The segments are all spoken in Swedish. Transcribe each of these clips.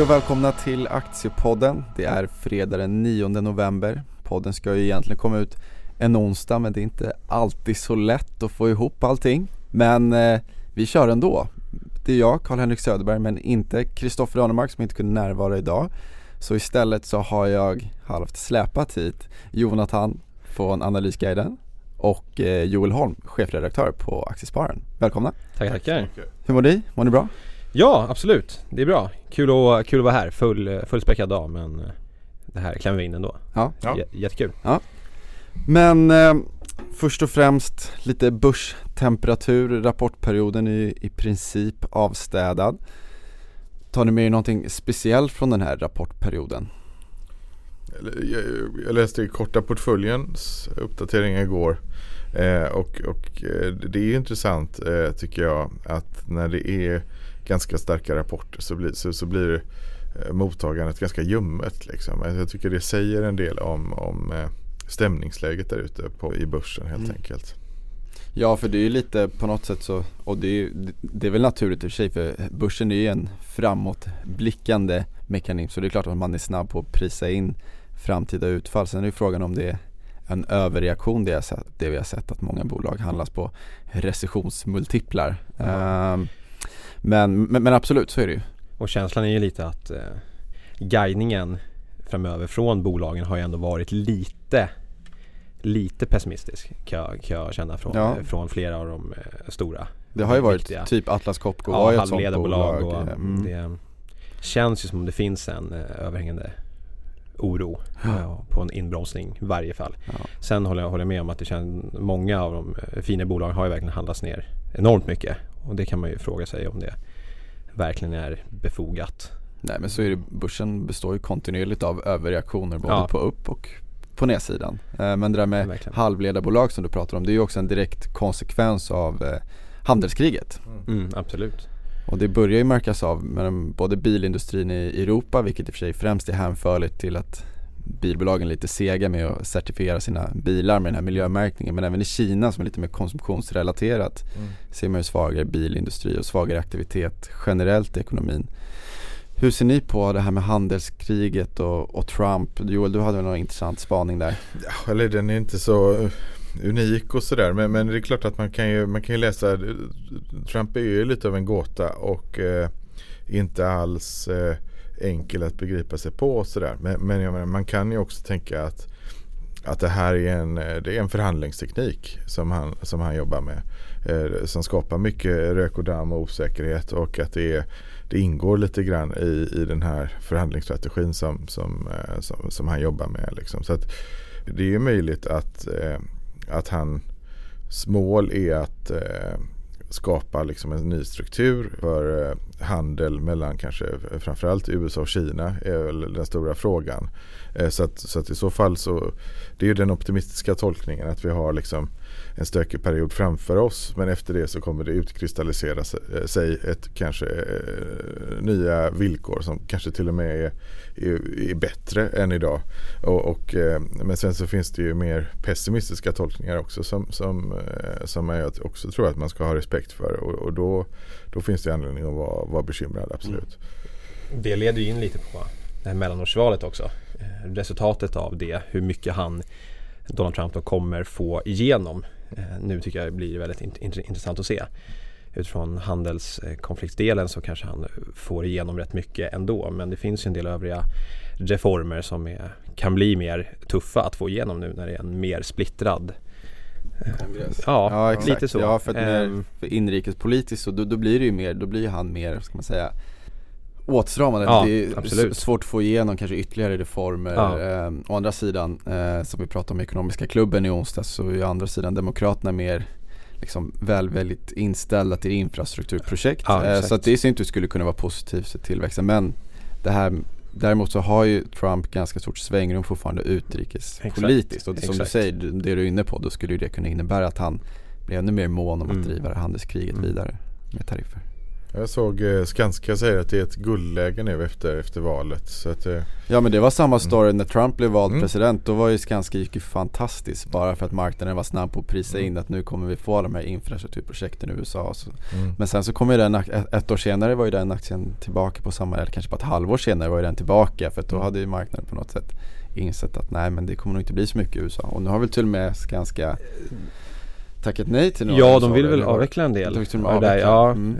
Hej och välkomna till Aktiepodden. Det är fredag den 9 november. Podden ska ju egentligen komma ut en onsdag men det är inte alltid så lätt att få ihop allting. Men eh, vi kör ändå. Det är jag, Karl-Henrik Söderberg, men inte Kristoffer Arnemark som inte kunde närvara idag. Så istället så har jag halvt släpat hit Jonathan från Analysguiden och eh, Joel Holm, chefredaktör på Aktiespararen. Välkomna! Tackar, tackar. Hur mår ni? Mår ni bra? Ja, absolut. Det är bra. Kul att, kul att vara här. Full, fullspäckad dag men eh, det här klämmer vi in ändå. Ja. ja. jättekul. Ja. Men eh, först och främst lite börstemperatur. Rapportperioden är i princip avstädad. Tar ni med er någonting speciellt från den här rapportperioden? Jag läste i korta portföljens uppdatering igår eh, och, och eh, det är intressant eh, tycker jag att när det är ganska starka rapporter så blir, så, så blir mottagandet ganska ljummet. Liksom. Jag tycker det säger en del om, om stämningsläget där ute i börsen helt mm. enkelt. Ja för det är ju lite på något sätt så, och det är, det är väl naturligt i och för sig för börsen är ju en framåtblickande mekanism så det är klart att man är snabb på att prisa in framtida utfall. Sen är ju frågan om det är en överreaktion det, sett, det vi har sett att många bolag handlas på recessionsmultiplar. Mm. Um, men, men, men, absolut så är det ju. Och känslan är ju lite att eh, guidningen framöver från bolagen har ju ändå varit lite lite pessimistisk kan jag, kan jag känna från, ja. från flera av de eh, stora. Det har ju varit viktiga. typ Atlas Copco ja, var ju ett sånt bolag. Och, mm. Det känns ju som om det finns en eh, överhängande oro ja. på en inbromsning i varje fall. Ja. Sen håller jag, håller jag med om att det känns, många av de eh, fina bolagen har ju verkligen handlats ner enormt mycket. Och det kan man ju fråga sig om det verkligen är befogat. Nej men så är det, börsen består ju kontinuerligt av överreaktioner både ja. på upp och på nedsidan. Eh, men det där med verkligen. halvledarbolag som du pratar om det är ju också en direkt konsekvens av eh, handelskriget. Mm, absolut. Och det börjar ju märkas av med både bilindustrin i Europa, vilket i och för sig främst är hänförligt till att bilbolagen lite sega med att certifiera sina bilar med den här miljömärkningen. Men även i Kina som är lite mer konsumtionsrelaterat mm. ser man ju svagare bilindustri och svagare aktivitet generellt i ekonomin. Hur ser ni på det här med handelskriget och, och Trump? Joel, du hade väl någon intressant spaning där? Ja, eller den är inte så unik och sådär. Men, men det är klart att man kan ju, man kan ju läsa Trump är ju lite av en gåta och eh, inte alls eh, enkel att begripa sig på och sådär. Men, men jag menar, man kan ju också tänka att, att det här är en, det är en förhandlingsteknik som han, som han jobbar med. Eh, som skapar mycket rök och damm och osäkerhet och att det, är, det ingår lite grann i, i den här förhandlingsstrategin som, som, eh, som, som han jobbar med. Liksom. Så att det är möjligt att eh, att hans mål är att eh, skapa liksom en ny struktur för eh, handel mellan kanske eh, framförallt USA och Kina är väl den stora frågan. Eh, så, att, så att i så fall så det är ju den optimistiska tolkningen att vi har liksom en stökig period framför oss. Men efter det så kommer det utkristallisera eh, sig ett kanske eh, nya villkor som kanske till och med är, är, är bättre än idag. Och, och eh, men sen så finns det ju mer pessimistiska tolkningar också som, som, som jag också tror att man ska ha respekt för. Och, och då, då finns det anledning att vara, vara bekymrad, absolut. Mm. Det leder ju in lite på det här mellanårsvalet också. Resultatet av det, hur mycket han Donald Trump då kommer få igenom Eh, nu tycker jag det blir väldigt intressant att se. Utifrån handelskonfliktsdelen så kanske han får igenom rätt mycket ändå men det finns ju en del övriga reformer som är, kan bli mer tuffa att få igenom nu när det är en mer splittrad Kongress. Ja, ja exakt. lite så. Ja, för, att mer, ehm. för inrikespolitiskt så då, då blir det ju mer, då blir han mer, ska man säga åtstramande. Ja, det är absolut. svårt att få igenom kanske ytterligare reformer. Ja. Eh, å andra sidan, eh, som vi pratade om ekonomiska klubben i onsdags, så är å andra sidan Demokraterna mer liksom väl väldigt inställda till infrastrukturprojekt. Ja, eh, så att det i sin tur skulle kunna vara positivt för tillväxten. Men det här Däremot så har ju Trump ganska stort svängrum fortfarande utrikespolitiskt. Och det, som Exakt. du säger, det du är inne på, då skulle det kunna innebära att han blir ännu mer mån om att mm. driva handelskriget mm. vidare med tariffer. Jag såg eh, Skanska säga att det är ett guldläge nu efter, efter valet. Så att, eh, ja men det var samma story mm. när Trump blev vald mm. president. Då var ju Skanska gick ju fantastiskt. Bara för att marknaden var snabb på att prisa mm. in att nu kommer vi få de här infrastrukturprojekten i USA. Mm. Men sen så kom ju den, ett år senare var ju den aktien tillbaka på samma, eller kanske bara ett halvår senare var ju den tillbaka. För då mm. hade ju marknaden på något sätt insett att nej men det kommer nog inte bli så mycket i USA. Och nu har väl till och med Skanska tackat nej till några? Ja, de vill väl avveckla en del. De avveckla. ja, mm.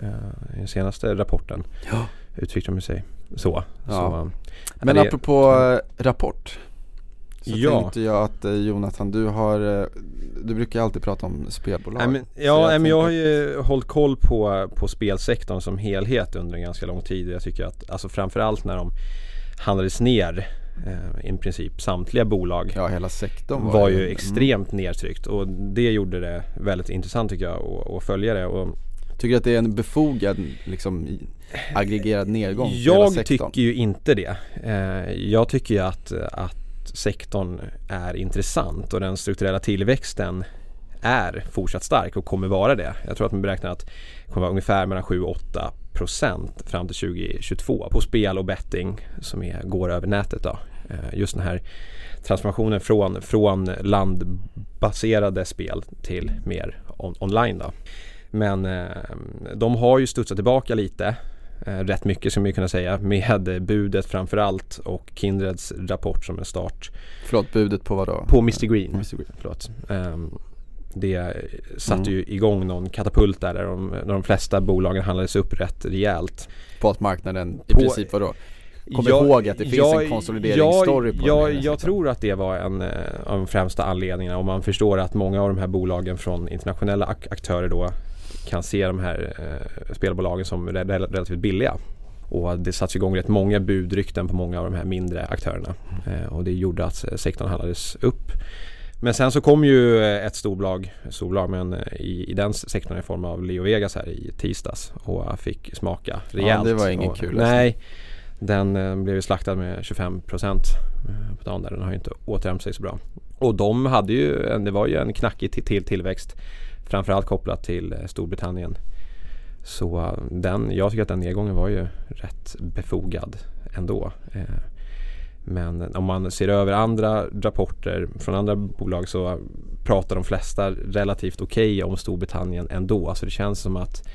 I den senaste rapporten ja. uttryckte de sig så. Ja. så Men det... apropå eh, rapport. Så ja. tänkte jag att eh, Jonathan, du har, eh, du brukar alltid prata om spelbolag. Nej, men, ja, jag, men jag har ju hållit koll på, på spelsektorn som helhet under en ganska lång tid. Jag tycker att, alltså framförallt när de handlades ner i princip samtliga bolag Ja hela sektorn var, var ju mm. extremt nedtryckt och det gjorde det väldigt intressant tycker jag att, följa det. Och, Tycker du att det är en befogad liksom, aggregerad nedgång? Jag tycker ju inte det. Eh, jag tycker ju att, att sektorn är intressant och den strukturella tillväxten är fortsatt stark och kommer vara det. Jag tror att man beräknar att det kommer vara ungefär mellan 7 och 8 procent fram till 2022 på spel och betting som är, går över nätet. Då. Eh, just den här transformationen från, från landbaserade spel till mer on, online. Då. Men eh, de har ju studsat tillbaka lite eh, rätt mycket som vi kunna säga med budet framförallt och Kindreds rapport som en start. Förlåt, budet på vad då? På Mr Green. Mr Green. Förlåt. Um, det satte mm. ju igång någon katapult där, där de, där de flesta bolagen handlades upp rätt rejält. På att marknaden i på, princip vadå? Kom jag, ihåg att det finns jag, en konsolideringsstory på jag, jag, jag tror att det var en eh, av de främsta anledningarna och man förstår att många av de här bolagen från internationella ak aktörer då kan se de här eh, spelbolagen som rel relativt billiga. Och det sattes igång rätt många budrykten på många av de här mindre aktörerna. Eh, och det gjorde att sektorn handlades upp. Men sen så kom ju ett storbolag, storbolag men eh, i, i den sektorn i form av Leo Vegas här i tisdags och fick smaka rejält. Ja, det var ingen kul. Alltså. Nej, den eh, blev ju slaktad med 25 procent eh, på dagen där. Den har ju inte återhämtat sig så bra. Och de hade ju, en, det var ju en knackig till, till tillväxt. Framförallt kopplat till eh, Storbritannien. Så den, jag tycker att den nedgången var ju rätt befogad ändå. Men om man ser över andra rapporter från andra bolag så pratar de flesta relativt okej okay om Storbritannien ändå. Så det känns som att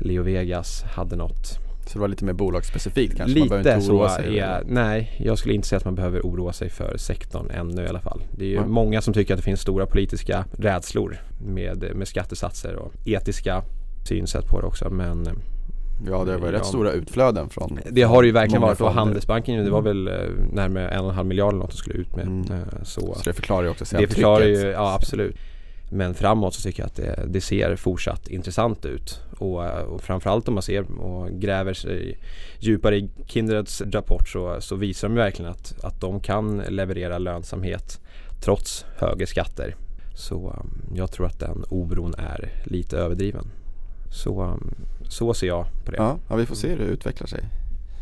Leo Vegas hade något så det var lite mer bolagsspecifikt kanske? Lite oroa sig? Är, nej, jag skulle inte säga att man behöver oroa sig för sektorn ännu i alla fall. Det är ju mm. många som tycker att det finns stora politiska rädslor med, med skattesatser och etiska synsätt på det också. Men Ja det var rätt ja. stora utflöden från Det har det ju verkligen varit och Handelsbanken det var mm. väl eh, närmare en och en halv miljard eller något de skulle ut med. Mm. Eh, så, så det förklarar ju också Det förklarar ju, ja absolut. Men framåt så tycker jag att det, det ser fortsatt intressant ut. Och, eh, och, framförallt om man ser och gräver sig djupare i Kindreds rapport så, så visar de verkligen att, att de kan leverera lönsamhet trots högre skatter. Så jag tror att den oron är lite överdriven. Så så ser jag på det. Ja, ja vi får se hur det utvecklar sig.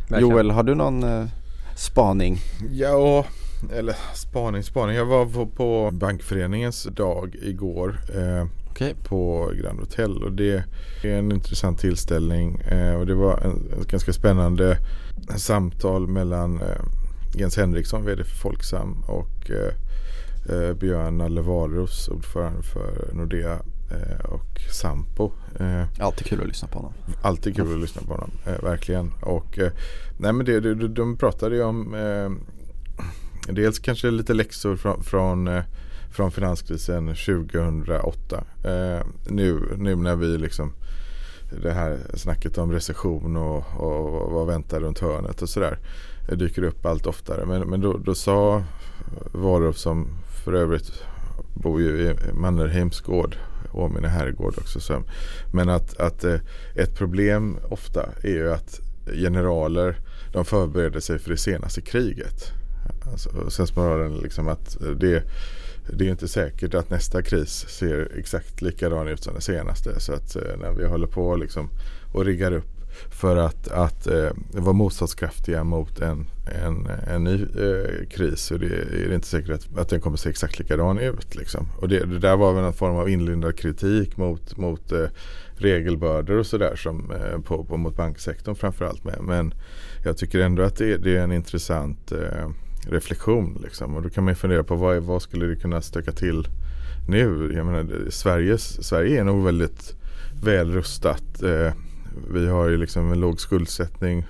Verkligen. Joel, har du någon eh, spaning? Ja, eller spaning, spaning. Jag var på, på Bankföreningens dag igår. Eh, okay. På Grand Hotel och det är en intressant tillställning. Eh, och det var en, ett ganska spännande samtal mellan eh, Jens Henriksson, VD för Folksam och eh, eh Björn Allevarus, ordförande för Nordea Eh, och Sampo. Alltid kul att lyssna på honom. Alltid kul att lyssna på honom, verkligen. Och, nej men det, de, de pratade ju om dels kanske lite läxor från, från, eh, från finanskrisen 2008. Eh, nu, nu när vi liksom det här snacket om recession och, och vad väntar runt hörnet och sådär eh, dyker upp allt oftare. Men, men då, då sa Warup som för övrigt bor ju i Mannerheims gård Åminne herrgård också. Så. Men att, att ett problem ofta är ju att generaler de förbereder sig för det senaste kriget. Alltså, sensmoralen liksom att eh, det, det är inte säkert att nästa kris ser exakt likadan ut som den senaste. Så att eh, när vi håller på liksom och riggar upp för att, att eh, vara motståndskraftiga mot en, en, en ny eh, kris. Så det är inte säkert att, att den kommer se exakt likadan ut. Liksom. Och det, det där var väl en form av inlindad kritik mot, mot eh, regelbördor och sådär eh, på, på, mot banksektorn framförallt. Men jag tycker ändå att det, det är en intressant eh, reflektion. Liksom. Och då kan man fundera på vad, vad skulle det kunna stöka till nu? Jag menar, Sveriges, Sverige är nog väldigt väl rustat. Eh, vi har ju liksom en låg skuldsättning,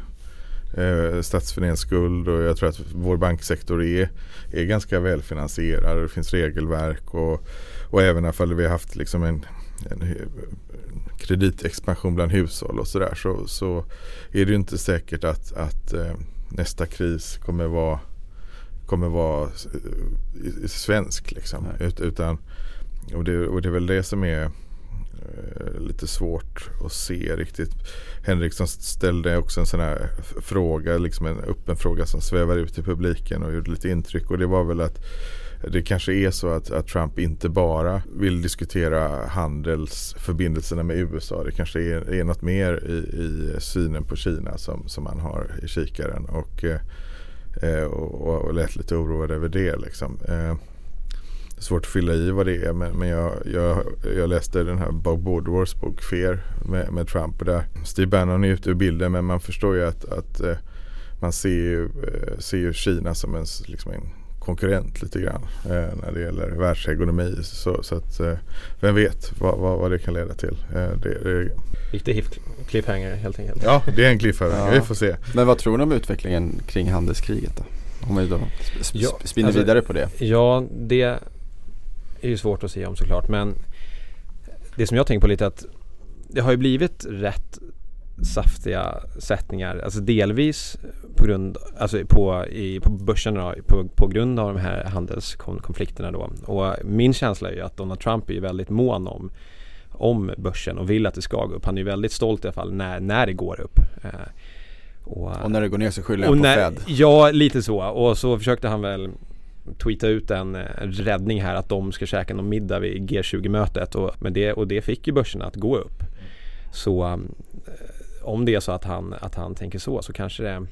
eh, statsfinansiell och jag tror att vår banksektor är, är ganska välfinansierad. Det finns regelverk och, och även ifall vi har haft liksom en, en kreditexpansion bland hushåll och sådär så, så är det ju inte säkert att, att eh, nästa kris kommer vara kommer vara eh, svensk liksom. Ut, utan, och det, och det är väl det som är Eh, lite svårt att se riktigt. Henriksson ställde också en sån här fråga, liksom en öppen fråga som svävar ut i publiken och gjorde lite intryck. Och det var väl att det kanske är så att, att, Trump inte bara vill diskutera handelsförbindelserna med USA. Det kanske är, är något mer i, i synen på Kina som, som man har i kikaren. Och, eh, Eh, och, och lät lite oroad över det. Liksom. Eh, svårt att fylla i vad det är men, men jag, jag, jag läste den här Bob Woodwards bok Fear med, med Trump och där Steve Bannon är ute ur bilden men man förstår ju att, att eh, man ser ju, eh, ser ju Kina som en, liksom en konkurrent lite grann eh, när det gäller världsekonomi. Så, så att eh, vem vet vad, vad, vad, det kan leda till. Eh, det, det... Riktig cliffhanger helt enkelt. Ja, det är en cliffhanger. Ja. Vi får se. Men vad tror ni om utvecklingen kring handelskriget då? Om vi då spinner alltså, vidare på det. Ja, det är ju svårt att säga om såklart men det som jag tänker på lite att det har ju blivit rätt saftiga sättningar, alltså delvis på grund, alltså på, i, på börsen då, på, på grund av de här handelskonflikterna då. Och min känsla är ju att Donald Trump är väldigt mån om, om börsen och vill att det ska gå upp. Han är ju väldigt stolt i alla fall när, när det går upp. Eh, och, och, när det går ner så skyller han på när, Fed? Ja, lite så. Och så försökte han väl tweeta ut en, räddning här att de ska käka någon middag vid G20-mötet och, det, och det fick ju börserna att gå upp. Så om det är så att han, att han tänker så så kanske det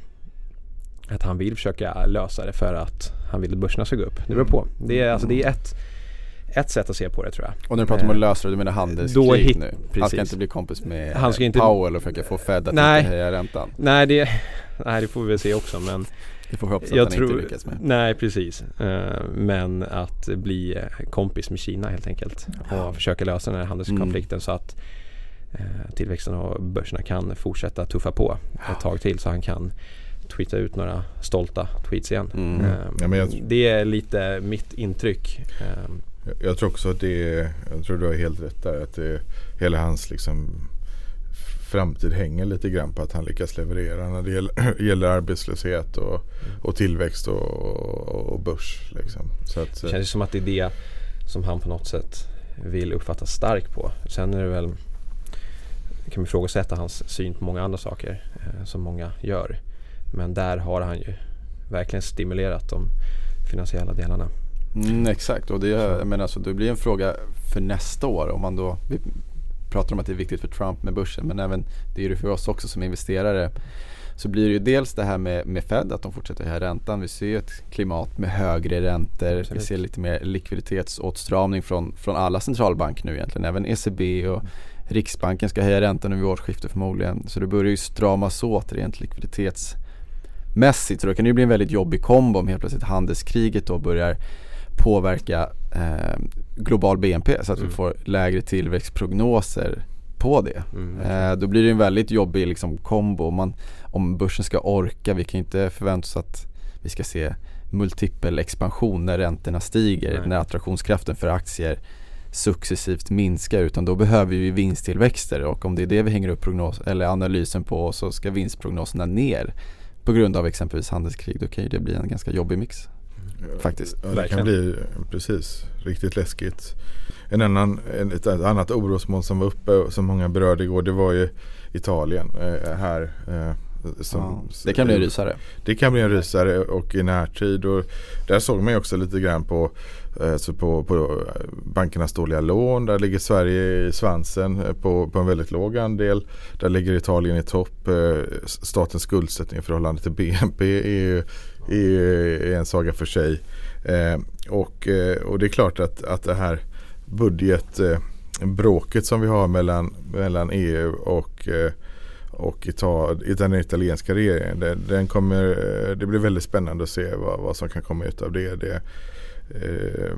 att han vill försöka lösa det för att han vill att börserna ska gå upp. Det beror på. Det är, alltså, det är ett, ett sätt att se på det tror jag. Och när du pratar om att lösa det, du menar handelskrig hit, nu? Precis. Han ska inte bli kompis med han ska inte, Powell och försöka få Fed att nej, inte höja räntan? Nej det, nej, det får vi väl se också men det får vi hoppas att jag han tror, inte lyckas med. Nej, precis. Uh, men att bli kompis med Kina helt enkelt. Och försöka lösa den här handelskonflikten mm. så att tillväxten och börserna kan fortsätta tuffa på ett tag till så han kan tweeta ut några stolta tweets igen. Mm. Uh, ja, det är lite mitt intryck. Jag, jag tror också att det är, jag tror du har helt rätt där. Att det, hela hans liksom framtid hänger lite grann på att han lyckas leverera när det gäller, gäller arbetslöshet och, mm. och tillväxt och, och, börs. Liksom. Så att, det känns som att det är det som han på något sätt vill uppfattas stark på. Sen är det väl kan man ifrågasätta hans syn på många andra saker eh, som många gör. Men där har han ju verkligen stimulerat de finansiella delarna. Mm, exakt och det, jag menar, alltså, det blir en fråga för nästa år om man då pratar om att det är viktigt för Trump med börsen men även det är det för oss också som investerare. Så blir det ju dels det här med, med Fed, att de fortsätter höja räntan. Vi ser ett klimat med högre räntor. Absolut. Vi ser lite mer likviditetsåtstramning från, från alla centralbanker nu egentligen. Även ECB och mm. Riksbanken ska höja räntan nu vid årsskiftet förmodligen. Så det börjar ju stramas åt rent likviditetsmässigt. Så då kan det ju bli en väldigt jobbig kombo om helt plötsligt handelskriget då börjar påverka eh, global BNP så att mm. vi får lägre tillväxtprognoser på det. Mm. Eh, då blir det en väldigt jobbig liksom, kombo. Man, om börsen ska orka, vi kan inte förvänta oss att vi ska se multipel expansion när räntorna stiger, Nej. när attraktionskraften för aktier successivt minskar utan då behöver vi vinsttillväxter och om det är det vi hänger upp prognos eller analysen på så ska vinstprognoserna ner på grund av exempelvis handelskrig då kan det bli en ganska jobbig mix. Faktiskt. Ja, det kan bli precis riktigt läskigt. En annan, ett annat orosmoln som var uppe som många berörde igår det var ju Italien. Eh, här eh, Som, ja, det kan bli en rysare. Det kan bli en rysare och i närtid. Och där såg man ju också lite grann på, eh, så på, på bankernas dåliga lån. Där ligger Sverige i svansen eh, på, på en väldigt låg andel. Där ligger Italien i topp. Eh, statens skuldsättning i förhållande till BNP är, är, är en saga för sig. Och, och det är klart att, att det här budgetbråket som vi har mellan, mellan EU och och Ital den italienska regeringen. Det, den kommer, eh, det blir väldigt spännande att se vad, vad som kan komma ut av det. Det, eh,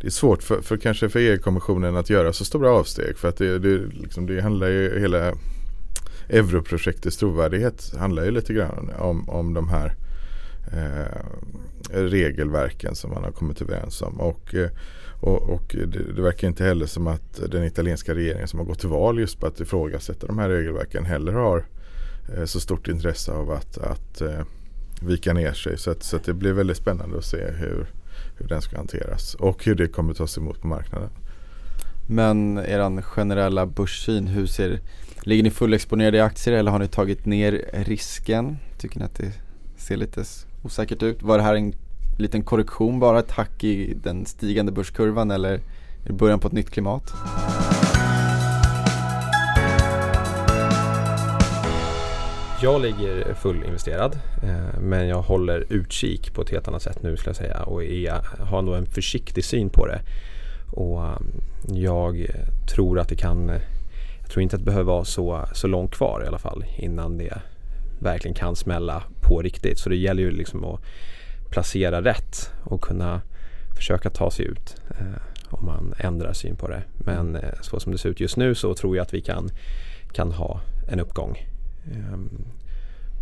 det är svårt för, för kanske för EU-kommissionen att göra så stora avsteg för att det, det, liksom, det handlar ju hela europrojektets trovärdighet handlar ju lite grann om, om de här eh, regelverken som man har kommit överens om. Och, eh, och, och det, det, verkar inte heller som att den italienska regeringen som har gått till val just på att ifrågasätta de här regelverken heller har eh, så stort intresse av att, att eh, vika ner sig. Så, att, så att det blir väldigt spännande att se hur, hur den ska hanteras och hur det kommer tas emot på marknaden. Men er generella börssyn, hur ser, ligger ni fullexponerade i aktier eller har ni tagit ner risken? Tycker ni att det ser lite osäkert ut? Var det här en liten korrektion bara, ett hack i den stigande börskurvan eller är det början på ett nytt klimat? Jag ligger fullinvesterad eh, men jag håller utkik på ett helt annat sätt nu skulle jag säga och är, har nog en försiktig syn på det. Och eh, jag tror att det kan, eh, jag tror inte att det behöver vara så, så långt kvar i alla fall innan det verkligen kan smälla på riktigt. Så det gäller ju liksom att placera rätt och kunna försöka ta sig ut eh, om man ändrar syn på det. Men eh, så som det ser ut just nu så tror jag att vi kan, kan ha en uppgång eh,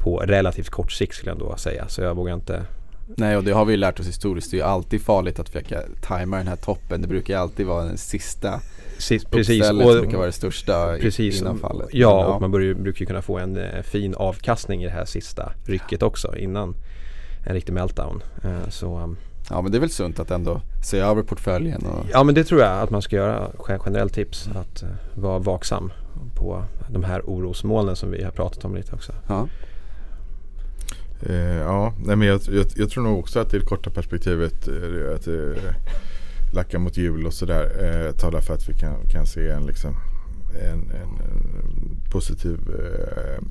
på relativt kort sikt skulle jag ändå säga. Så jag vågar inte Nej och det har vi ju lärt oss historiskt. Det är ju alltid farligt att försöka tajma den här toppen. Det brukar ju alltid vara den sista Precis, precis. Och, som brukar vara det största precis, innan fallet. Ja, ja, och man börjar, brukar ju kunna få en eh, fin avkastning i det här sista rycket också innan en riktig meltdown. Eh, så, um, ja men det är väl sunt att ändå se över portföljen? Och... Ja men det tror jag att man ska göra. Generellt tips mm. att uh, vara vaksam på de här orosmolnen som vi har pratat om lite också. Ja. Eh, ja, nej, men jag, jag, jag, tror nog också att i det korta perspektivet eh, att eh, lacka mot jul och sådär eh, talar för att vi kan, kan se en, liksom, en, en, en positiv eh,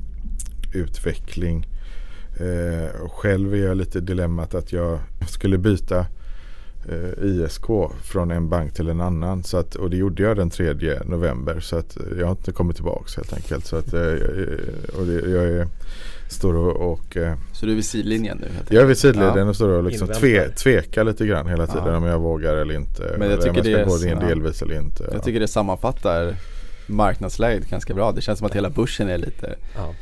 utveckling. Eh, själv är jag lite dilemmat att jag skulle byta eh, ISK från en bank till en annan. Så att, och det gjorde jag den 3 november. Så att jag har inte kommit tillbaka helt enkelt. Så att, eh, och det, jag är, står och, och eh, Så du är vid sidlinjen nu? Jag är vid sidlinjen ja. och står och liksom tve, tvekar lite grann hela tiden ja. om jag vågar eller inte. Men jag tycker jag ska det, gå in delvis eller inte. Jag tycker det sammanfattar marknadsläget ganska bra. Det känns som att hela börsen är lite ja.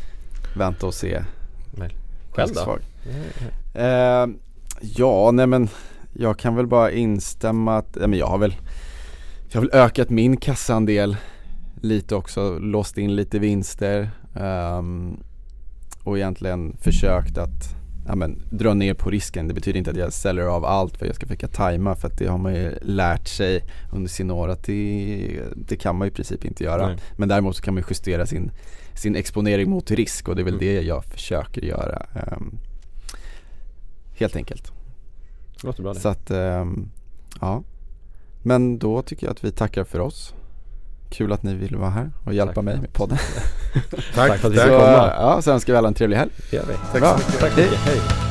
vänta och se. Själv då? Eh, ja, nej men jag kan väl bara instämma att, nej men jag har väl Jag har väl ökat min kassaandel lite också, låst in lite vinster um, och egentligen försökt att ja, men, dra ner på risken. Det betyder inte att jag säljer av allt för att jag ska försöka tajma för att det har man ju lärt sig under sina år att det, det kan man i princip inte göra. Nej. Men däremot så kan man justera sin sin exponering mot risk och det är väl mm. det jag försöker göra. Um, helt enkelt. Låter bra det. Så att, um, ja. Men då tycker jag att vi tackar för oss. Kul att ni ville vara här och hjälpa Tack. mig med podden. Tack, för att vi fick komma. Ja, så önskar vi alla en trevlig helg. Det gör vi. Tack bra. så mycket. Tack. Hej. Hej.